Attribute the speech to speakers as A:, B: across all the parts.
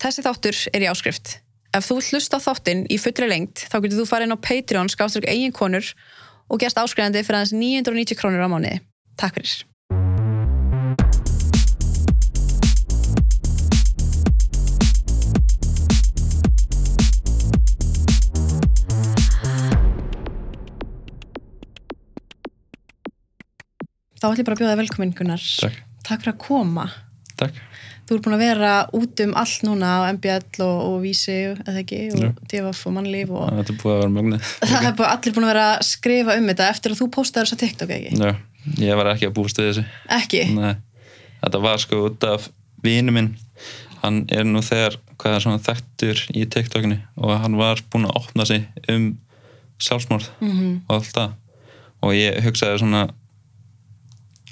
A: Þessi þáttur er í áskrift. Ef þú vilt hlusta á þáttinn í fullri lengt þá getur þú farið inn á Patreon skáströk eigin konur og gerst áskrifandi fyrir aðeins 990 krónur á mánuði. Takk fyrir. Þá ætlum ég bara að bjóða þér velkomin Gunnar.
B: Takk.
A: Takk fyrir að koma.
B: Takk.
A: Þú ert búin að vera út um allt núna á MBL og, og Vísi, eða ekki, og. DFF og Mannlíf og
B: Þetta er búið að vera mögnið.
A: það er bara allir búin að vera að skrifa um þetta eftir að þú postaður þess að TikTok, ekki?
B: Já, ég var ekki að búast við þessu.
A: Ekki?
B: Nei, þetta var sko út af vinu minn. Hann er nú þegar, hvað er svona þekktur í TikTokinu og hann var búinn að opna sig um sjálfsmórð
A: Mm
B: og allt það. Og ég hugsaði svona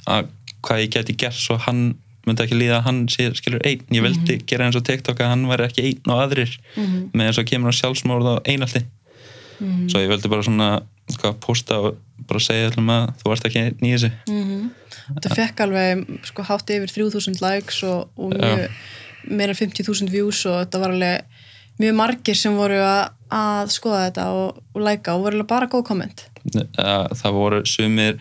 B: að hvað ég geti gert svo hann myndi ekki líða að hann sé, skilur einn. Ég vildi gera eins og TikTok að hann væri ekki einn og aðrir
A: -hmm.
B: með eins og kemur á sjálfsmórð og einaldi.
A: Mm
B: svo ég veldi bara svona hvað, posta og bara segja allum að þú ert ekki einn í þessu
A: -hmm. Þetta fekk alveg sko, hátt yfir 3000 likes og, og mjög, meira en 50.000 views og þetta var alveg mjög margir sem voru að, að skoða þetta og, og læka og voru alveg bara góð komment.
B: Það voru sumir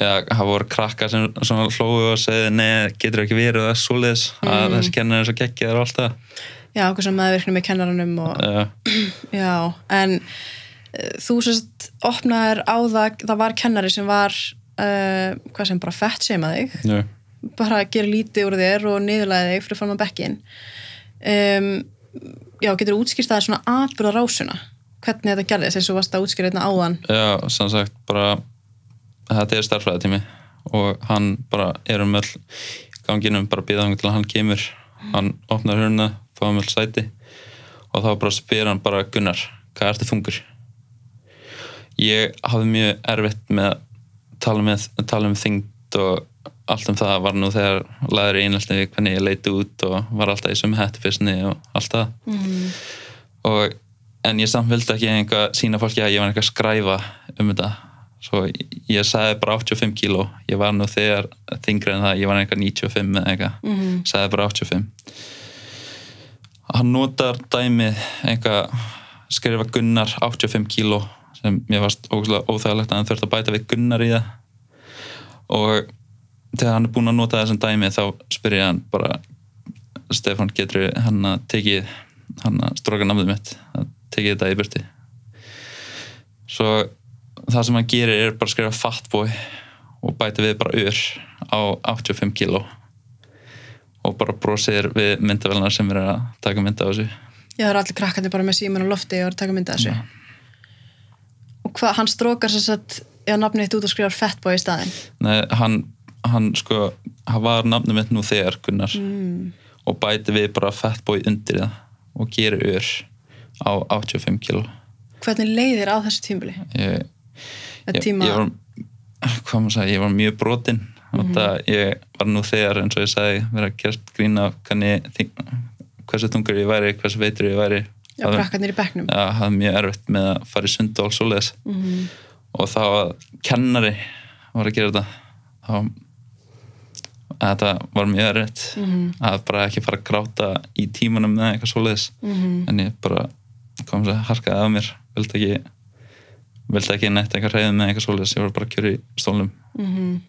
B: ja, það voru krakkar sem hlóðu og segði nei, getur ekki verið það svoleiðis að
A: Mm.
B: þessi kennar er svo geggjaður og allt það
A: Já, okkur sem meðvirkni með kennaranum og
B: ja,
A: Já, en uh, þú sérst opnaðir á það, það var kennari sem var, uh, hvað sem bara fett seima þig,
B: ja.
A: bara gera lítið úr þér og niðurlæði þig fyrir fram á bekkin. Um, já, getur þú útskýrt það svona atbyrða rásuna, hvernig þetta gerðist eins og varst að útskýra þetta áðan.
B: já, sem sagt bara þetta er starfræðitími og hann bara er um öll ganginum bara býða hann til að hann kemur hann opnar hörna, fáum öll sæti og þá bara spyr hann bara Gunnar, hvað ertu þungur? ég hafði mjög erfitt með að tala, með, tala um þyngd og allt um það var nú þegar laður einhaldi við hvernig ég leiti út og var alltaf í sömu hættufissni og allt það
A: Mm.
B: og, en ég samt vildi ekki einhver sína fólki að ég var að skræfa um þetta svo ég, sagði bara 85 kíló. Ég var nú þegar þingri en það ég var eitthvað 95 eða eitthvað.
A: Mm.
B: sagði bara 85 hann notar dæmið einhvað skrifa Gunnar 85 kíló sem mér varst óþægilegt að hann þurfti að bæta við Gunnar í það. Og þegar hann er búinn að nota þessum dæmi þá spyr ég hann bara Stefán getur hann að tekið hann að stróka namðið mitt að tekið þetta í burti svo það sem hann gerir er bara að skrifa fatboy og bæta við bara ur á 85 kíló og bara brosir við myndavelnar sem er að taka mynda á þessu
A: Já, það eru allir krakkandi bara með síman og lofti og eru að taka mynda þessu. Og hvað, hann strókar sér satt, já, nafnið þitt út og skrifar fettbói í staðinn.
B: Nei, hann, hann sko hann var nafnum mitt nú þegar Gunnar
A: Mm.
B: og bæti við bara fatboy undir það og gerir ur á 85 kíló
A: Hvernig leiðir á þessu tímbili?
B: ég,
A: Þetta
B: ég,
A: tíma...
B: ég var ég var mjög brotinn og það ég var nú þegar eins og ég sagði verið að gera grína hversu tungur ég væri, hversu veitur ég væri.
A: Já,
B: Það-
A: krakkarnir í bekknum.
B: Já, hafði mjög erfitt með að fara í sund og alls svoleiðis.
A: Mm.
B: og þá að kennari var að gera þetta. Þá að þetta var mjög erfitt.
A: Mhm.
B: að bara ekki fara að gráta í tímanum með eitthvað svoleiðis.
A: Mm.
B: en ég bara kom svo harkaði af mér. Vildi ekki vildi ekki neitt eitthvað reyðið með eitthvað svoleiðis? Ég var bara að kjöra í stólnum.
A: Mm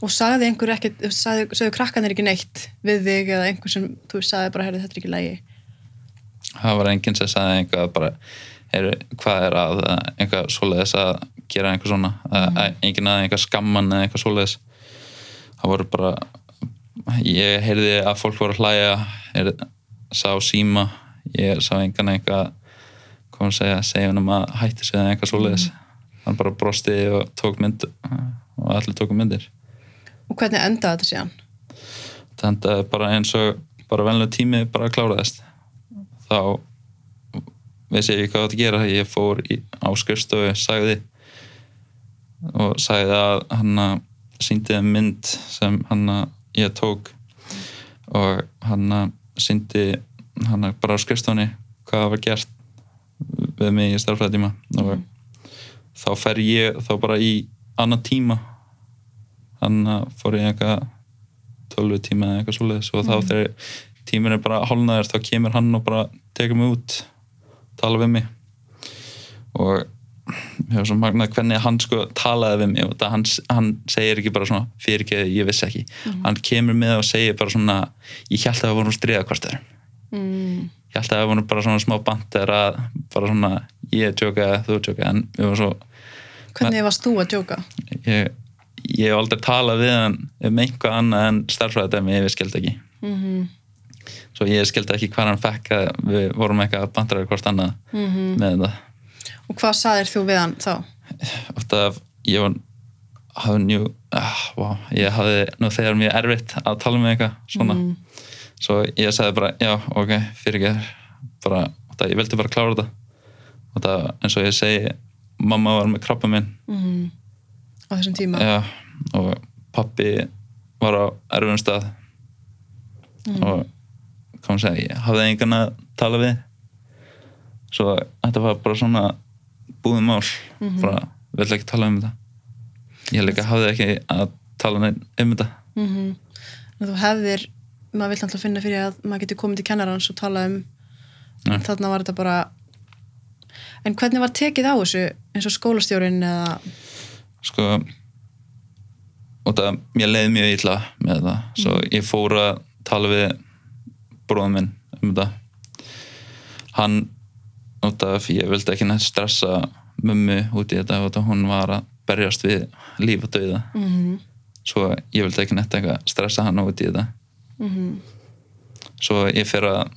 A: Og sagði einhver ekki, sagði, sagði krakkarnir ekki neitt við þig eða einhver sem þú sagði bara, heyrðu, þetta er ekki lægi.
B: það var enginn sem sagði eitthvað bara er, hvað er að eða eitthvað svoleiðis að gera eitthvað svona? Mm. enginn að eitthvað skamman eða eitthvað svoleiðis. Það voru bara ég heyrði að fólk voru að hlæja er, sá síma ég sá engan eitthvað kom að segja, segja hann um að hætti sig eða eitthvað svoleiðis. Hann bara brosti og tók mynd og allir tóku myndir.
A: Og hvernig endaði þetta síðan?
B: það endaði bara eins og bara venlega tími bara kláraðist. Þá veist ég ekki hvað að gera. Ég fór í, á skrifstofu sagði. Og sagði að hann að síndi þeim mynd sem hann að ég tók. Og hann að síndi hann að bara á skrifstofunni hvað það var gert við mig í starfræðtíma og þá fer ég þá bara í annan tíma. Hann að fór í eitthvað 12 tíma eða eitthvað svoleiðis og þá þegar tímur er bara hálnaður þá kemur hann og bara tekur mig út tala við mig. Og ég var svo magnað hvernig hann sko talaði við mig. Og það hann, hann segir ekki bara svona fyrir ekki, ég vissi ekki. Hann kemur með og segir bara svona ég held að það voru stríða hvort þeir
A: mm.
B: Ég held að það voru bara svona smá bandir að bara svona ég tjóka, þú tjóka en við varum svo
A: Hvernig varst þú að djóka?
B: ég, ég hef aldrei talað við hann um einhvað annað en starfræðið ég skildi ekki
A: Mm
B: svo ég skildi ekki hvað hann fekk að við vorum eitthvað að bandra hvort annað
A: -hmm.
B: með þetta
A: Og hvað saðir þú við hann þá?
B: að ég var hafði njú ah, wow, ég hafði nú þegar mjög erfitt að tala með eitthvað svona
A: Mhm.
B: Svo ég sagði bara já ok fyrir ekki bara oft að ég vildi bara klára þetta. Og það eins og ég segi mamma var með krabba minn
A: Mm. Á þessum tíma?
B: já, og pappi var á erfum stað. Og kom að segja, ég hafði engan að tala við. Svo þetta var bara svona búið mál. Bara, vill ekki tala um þetta. Ég hafði ekki að tala um þetta.
A: Mm Þú hefðir, maður vill alltaf finna fyrir að maður getur komið til kennarans og tala um
B: Ja.
A: þarna var þetta bara En hvernig var tekið á þessu eins og skólastjórin eða
B: sko og það, mér leiði mjög illa með það, svo ég fór að tala við bróðum minn um þetta. Hann út af ég vildi ekki neitt stressa mummu út í þetta út af hún var að berjast við líf og dauða.
A: Mm
B: svo ég vildi ekki eitthvað stressa hann út í þetta
A: -hmm.
B: svo ég fer að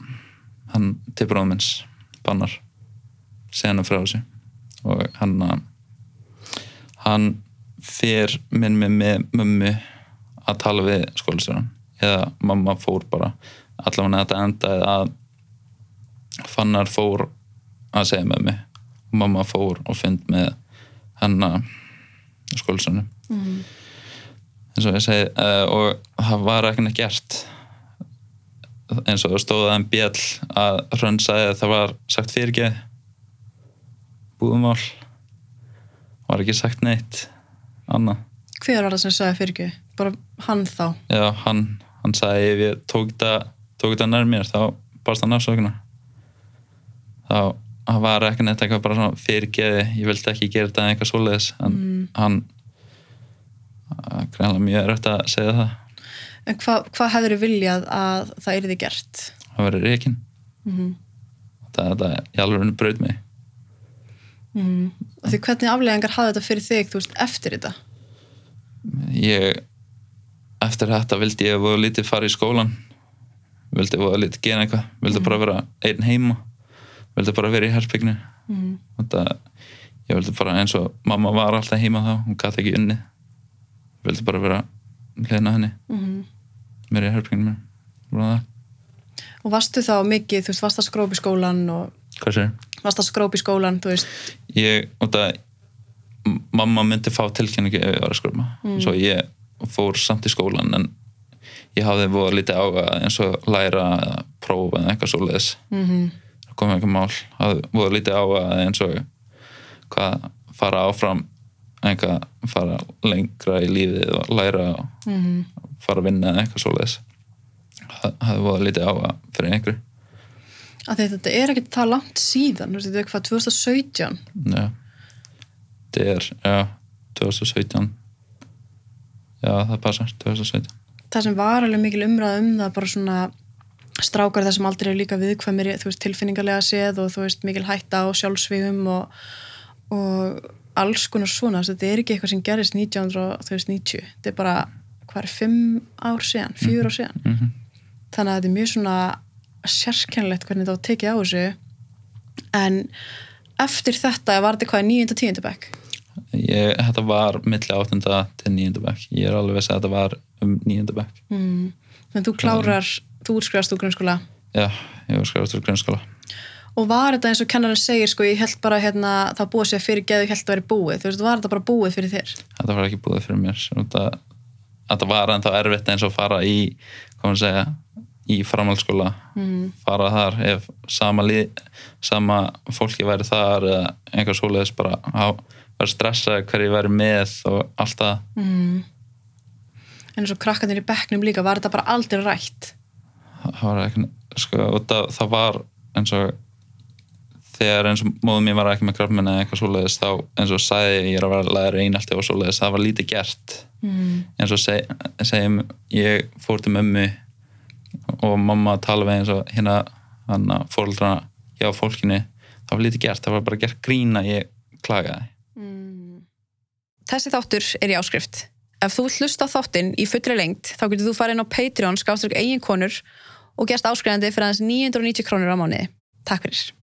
B: hann til bróðum minns bannar hann frá þessu og hann að hann fer minn með, með mömmu að tala við skólastjóran eða mamma fór bara allavega þetta endaði að fannar fór að segja með mig mamma fór og fund með hann að skólastjóranum
A: Mm.
B: Eins og ég segi uh, og það var ekki neitt gert eins og það stóð að en bjall að Hrönn sagði að það var sagt fyrirgeð búðumál var ekki sagt neitt annað
A: Hver var það sem sagði fyrir ekki? Bara hann þá?
B: já, hann, hann sagði ef ég tók þetta nær mér þá barst hann afsökunar þá var ekki neitt eitthvað bara svona fyrirgeði ég vildi ekki gera þetta eitthvað svoleiðis en
A: Mm.
B: hann greinlega mjög erfitt að segja það.
A: En hvað hva hefur viljað að það yrði gert?
B: það verið reikin
A: Mm
B: það er þetta í alveg braut mig.
A: -hmm. Því hvernig afleðingar hafði þetta fyrir þig, þú veist, eftir þetta?
B: ég eftir þetta vildi ég voða lítið fara í skólan vildi voða lítið gera eitthvað. Vildi bara vera einn heima. Vildi bara vera í herbygginu
A: Mm
B: þetta, ég vildi bara eins og mamma var alltaf heima þá, hún gæti ekki unni vildi bara vera hlena henni,
A: -hmm.
B: mér í herbygginu mér það,
A: Og varstu þá mikið, þú veist, varst að skrópa í skólan og varst að skrópa í skólan, þú veist?
B: Ég, út að mamma myndi fá tilkynningu ef ég var að skröma
A: Mm.
B: svo ég fór samt í skólan en ég hafði voða lítið ága eins og læra eða prófa eða eitthvað svoleiðis.
A: Mm -hmm.
B: það kom eitthvað mál, hafði voða lítið ága eins og hvað fara áfram eitthvað fara lengra í lífið og læra og
A: Mm
B: fara að vinna eitthvað svoleiðis. Það- hafði voða lítið ága fyrir einhverju.
A: Að þetta er ekki það langt síðan þetta er hvað 2017
B: já. Þetta er, já, 2017 já, það passar 2017
A: það sem var alveg mikil umræð um það bara svona strákar þessum aldrei eru líka viðkvæmir þú veist, tilfinningarlega séð og þú veist mikil hætta á sjálfsvíðum og, og alls konar svona þetta er ekki eitthvað sem gerist 1990 þetta er bara, hvað er, fimm ár síðan fjör ár síðan.
B: Mm
A: þannig að þetta er mjög svona sérkennilegt hvernig þetta var tekið á þessu. En eftir þetta var þetta hvað, nýjönda
B: ég, þetta var milli áttunda til nýjönda bekk. Ég er alveg viss að þetta var um nýjönda bekk.
A: Mm. að þú klárar, þú útskrifast úr grunnskóla?
B: Já, ég var skrifast úr grunnskóla
A: og var þetta eins og kennarinn segir sko, ég held bara hérna, það búið sér fyrir geðu, ég held að vera búið. Þú veist, var þetta bara búið fyrir þér?
B: Þetta var ekki búið fyrir mér. Þetta, þetta var ennþá erfitt eins og fara í hvað maður segja í framhaldsskóla.
A: Mm.
B: fara þar ef sama, lið, sama fólki væri þar eða einhver svoleiðis bara að vera stressað hverju væri með og allt það.
A: Mm. en eins og krakkarnir í bekknum líka var þetta bara aldrei rætt?
B: Það var ekki sko, það, það var eins og þegar eins og móðum mér var ekki með krafmenn eða eitthvað svoleiðis þá eins og sagði ég er að vera læður einalti og svoleiðis það var lítið gert
A: mm.
B: eins og seg, segjum ég fór til mömmu og mamma tala við eins og hérna hann fóröldrana hjá fólkinu það var lítið gert, það var bara gert grína ég klagaði
A: Mm. Þessi þáttur er í áskrift. Ef þú vilt hlusta þáttinn í fullri lengt þá getur þú farið inn á Patreon skástrík eigin konur og gerst áskrifandi fyrir aðeins 990 krónur á mánuði. Takk fyrir.